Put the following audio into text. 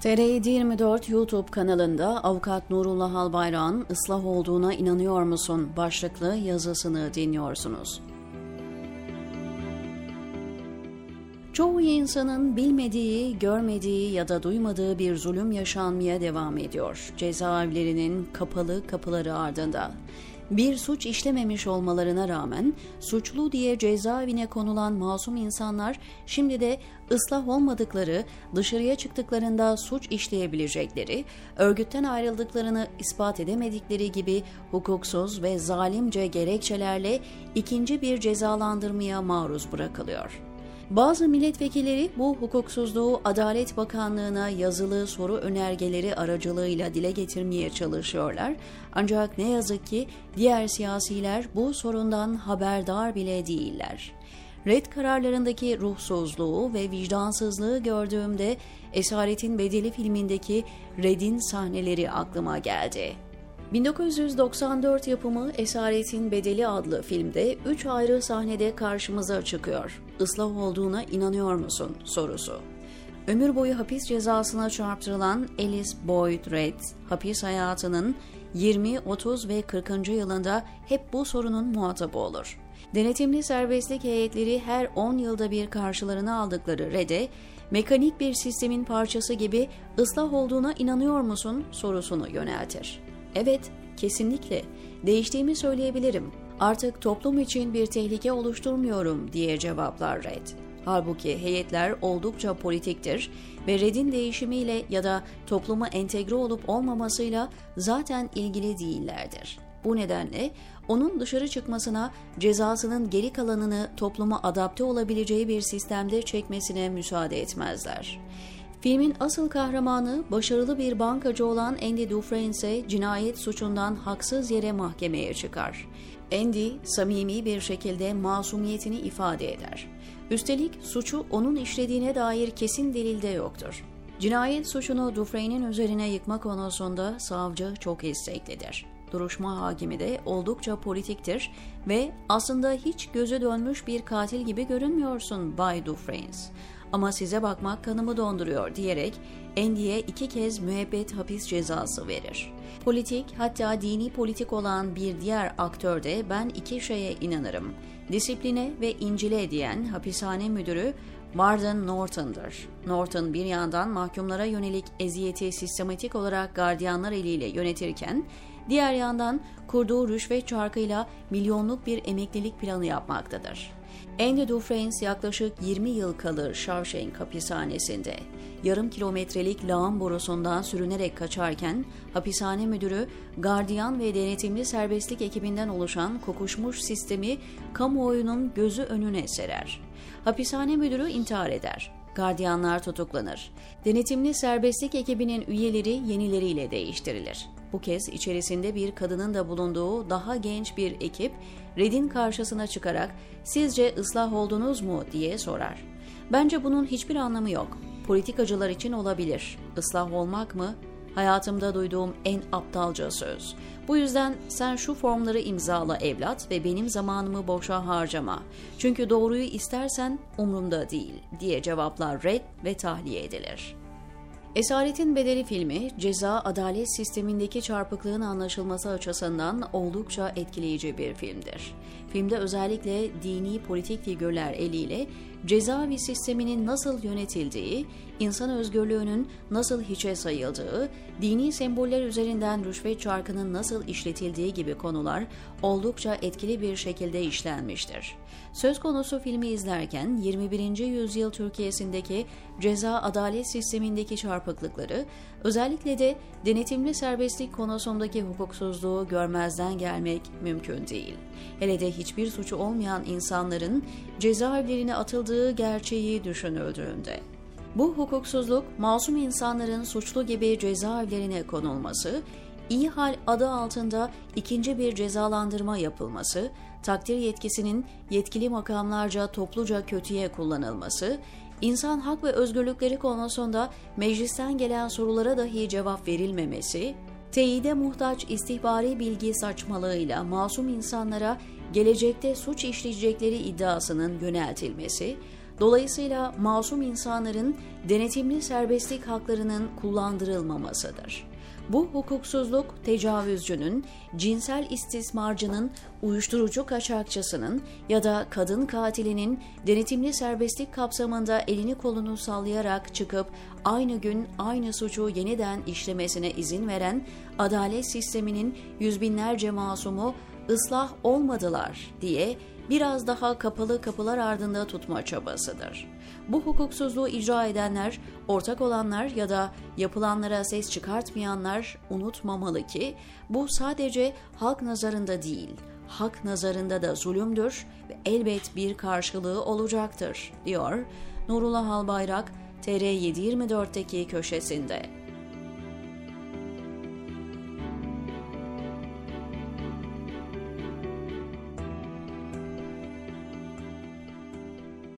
TR24 YouTube kanalında avukat Nurullah Albayrak'ın ıslah olduğuna inanıyor musun başlıklı yazısını dinliyorsunuz. Çoğu insanın bilmediği, görmediği ya da duymadığı bir zulüm yaşanmaya devam ediyor. Cezaevlerinin kapalı kapıları ardında. Bir suç işlememiş olmalarına rağmen suçlu diye cezaevine konulan masum insanlar şimdi de ıslah olmadıkları, dışarıya çıktıklarında suç işleyebilecekleri, örgütten ayrıldıklarını ispat edemedikleri gibi hukuksuz ve zalimce gerekçelerle ikinci bir cezalandırmaya maruz bırakılıyor. Bazı milletvekilleri bu hukuksuzluğu Adalet Bakanlığı'na yazılı soru önergeleri aracılığıyla dile getirmeye çalışıyorlar. Ancak ne yazık ki diğer siyasiler bu sorundan haberdar bile değiller. Red kararlarındaki ruhsuzluğu ve vicdansızlığı gördüğümde Esaretin Bedeli filmindeki Red'in sahneleri aklıma geldi. 1994 yapımı Esaretin Bedeli adlı filmde üç ayrı sahnede karşımıza çıkıyor. Islah olduğuna inanıyor musun sorusu. Ömür boyu hapis cezasına çarptırılan Alice Boyd Red, hapis hayatının 20, 30 ve 40. yılında hep bu sorunun muhatabı olur. Denetimli serbestlik heyetleri her 10 yılda bir karşılarına aldıkları Red'e, mekanik bir sistemin parçası gibi ıslah olduğuna inanıyor musun sorusunu yöneltir. Evet, kesinlikle. Değiştiğimi söyleyebilirim. Artık toplum için bir tehlike oluşturmuyorum diye cevaplar Red. Halbuki heyetler oldukça politiktir ve Red'in değişimiyle ya da topluma entegre olup olmamasıyla zaten ilgili değillerdir. Bu nedenle onun dışarı çıkmasına, cezasının geri kalanını topluma adapte olabileceği bir sistemde çekmesine müsaade etmezler. Filmin asıl kahramanı başarılı bir bankacı olan Andy Dufresne ise cinayet suçundan haksız yere mahkemeye çıkar. Andy samimi bir şekilde masumiyetini ifade eder. Üstelik suçu onun işlediğine dair kesin delil de yoktur. Cinayet suçunu Dufresne'in üzerine yıkma konusunda savcı çok isteklidir. Duruşma hakimi de oldukça politiktir ve aslında hiç gözü dönmüş bir katil gibi görünmüyorsun Bay Dufresne ama size bakmak kanımı donduruyor diyerek Andy'ye iki kez müebbet hapis cezası verir. Politik hatta dini politik olan bir diğer aktör de ben iki şeye inanırım. Disipline ve İncil'e diyen hapishane müdürü Marden Norton'dır. Norton bir yandan mahkumlara yönelik eziyeti sistematik olarak gardiyanlar eliyle yönetirken, diğer yandan kurduğu rüşvet çarkıyla milyonluk bir emeklilik planı yapmaktadır. Andy Dufresne yaklaşık 20 yıl kalır Shawshank hapishanesinde. Yarım kilometrelik lağım borusundan sürünerek kaçarken hapishane müdürü gardiyan ve denetimli serbestlik ekibinden oluşan kokuşmuş sistemi kamuoyunun gözü önüne serer. Hapishane müdürü intihar eder. Gardiyanlar tutuklanır. Denetimli serbestlik ekibinin üyeleri yenileriyle değiştirilir. Bu kez içerisinde bir kadının da bulunduğu daha genç bir ekip Red'in karşısına çıkarak sizce ıslah oldunuz mu diye sorar. Bence bunun hiçbir anlamı yok. Politikacılar için olabilir. Islah olmak mı? Hayatımda duyduğum en aptalca söz. Bu yüzden sen şu formları imzala evlat ve benim zamanımı boşa harcama. Çünkü doğruyu istersen umurumda değil diye cevaplar red ve tahliye edilir. Esaretin Bedeli filmi, ceza adalet sistemindeki çarpıklığın anlaşılması açısından oldukça etkileyici bir filmdir. Filmde özellikle dini politik figürler eliyle cezaevi sisteminin nasıl yönetildiği, insan özgürlüğünün nasıl hiçe sayıldığı, dini semboller üzerinden rüşvet çarkının nasıl işletildiği gibi konular oldukça etkili bir şekilde işlenmiştir. Söz konusu filmi izlerken 21. yüzyıl Türkiye'sindeki ceza adalet sistemindeki çarpıklıkları, özellikle de denetimli serbestlik konusundaki hukuksuzluğu görmezden gelmek mümkün değil. Hele de hiçbir suçu olmayan insanların cezaevlerine atıldığı gerçeği düşünüldüğünde. Bu hukuksuzluk, masum insanların suçlu gibi cezaevlerine konulması, iyi hal adı altında ikinci bir cezalandırma yapılması, takdir yetkisinin yetkili makamlarca topluca kötüye kullanılması, insan hak ve özgürlükleri konusunda meclisten gelen sorulara dahi cevap verilmemesi, teyide muhtaç istihbari bilgi saçmalığıyla masum insanlara gelecekte suç işleyecekleri iddiasının yöneltilmesi, Dolayısıyla masum insanların denetimli serbestlik haklarının kullandırılmamasıdır. Bu hukuksuzluk tecavüzcünün, cinsel istismarcının, uyuşturucu kaçakçısının ya da kadın katilinin denetimli serbestlik kapsamında elini kolunu sallayarak çıkıp aynı gün aynı suçu yeniden işlemesine izin veren adalet sisteminin yüz binlerce masumu ıslah olmadılar diye biraz daha kapalı kapılar ardında tutma çabasıdır. Bu hukuksuzluğu icra edenler, ortak olanlar ya da yapılanlara ses çıkartmayanlar unutmamalı ki bu sadece halk nazarında değil, hak nazarında da zulümdür ve elbet bir karşılığı olacaktır, diyor Nurullah Albayrak TR724'teki köşesinde.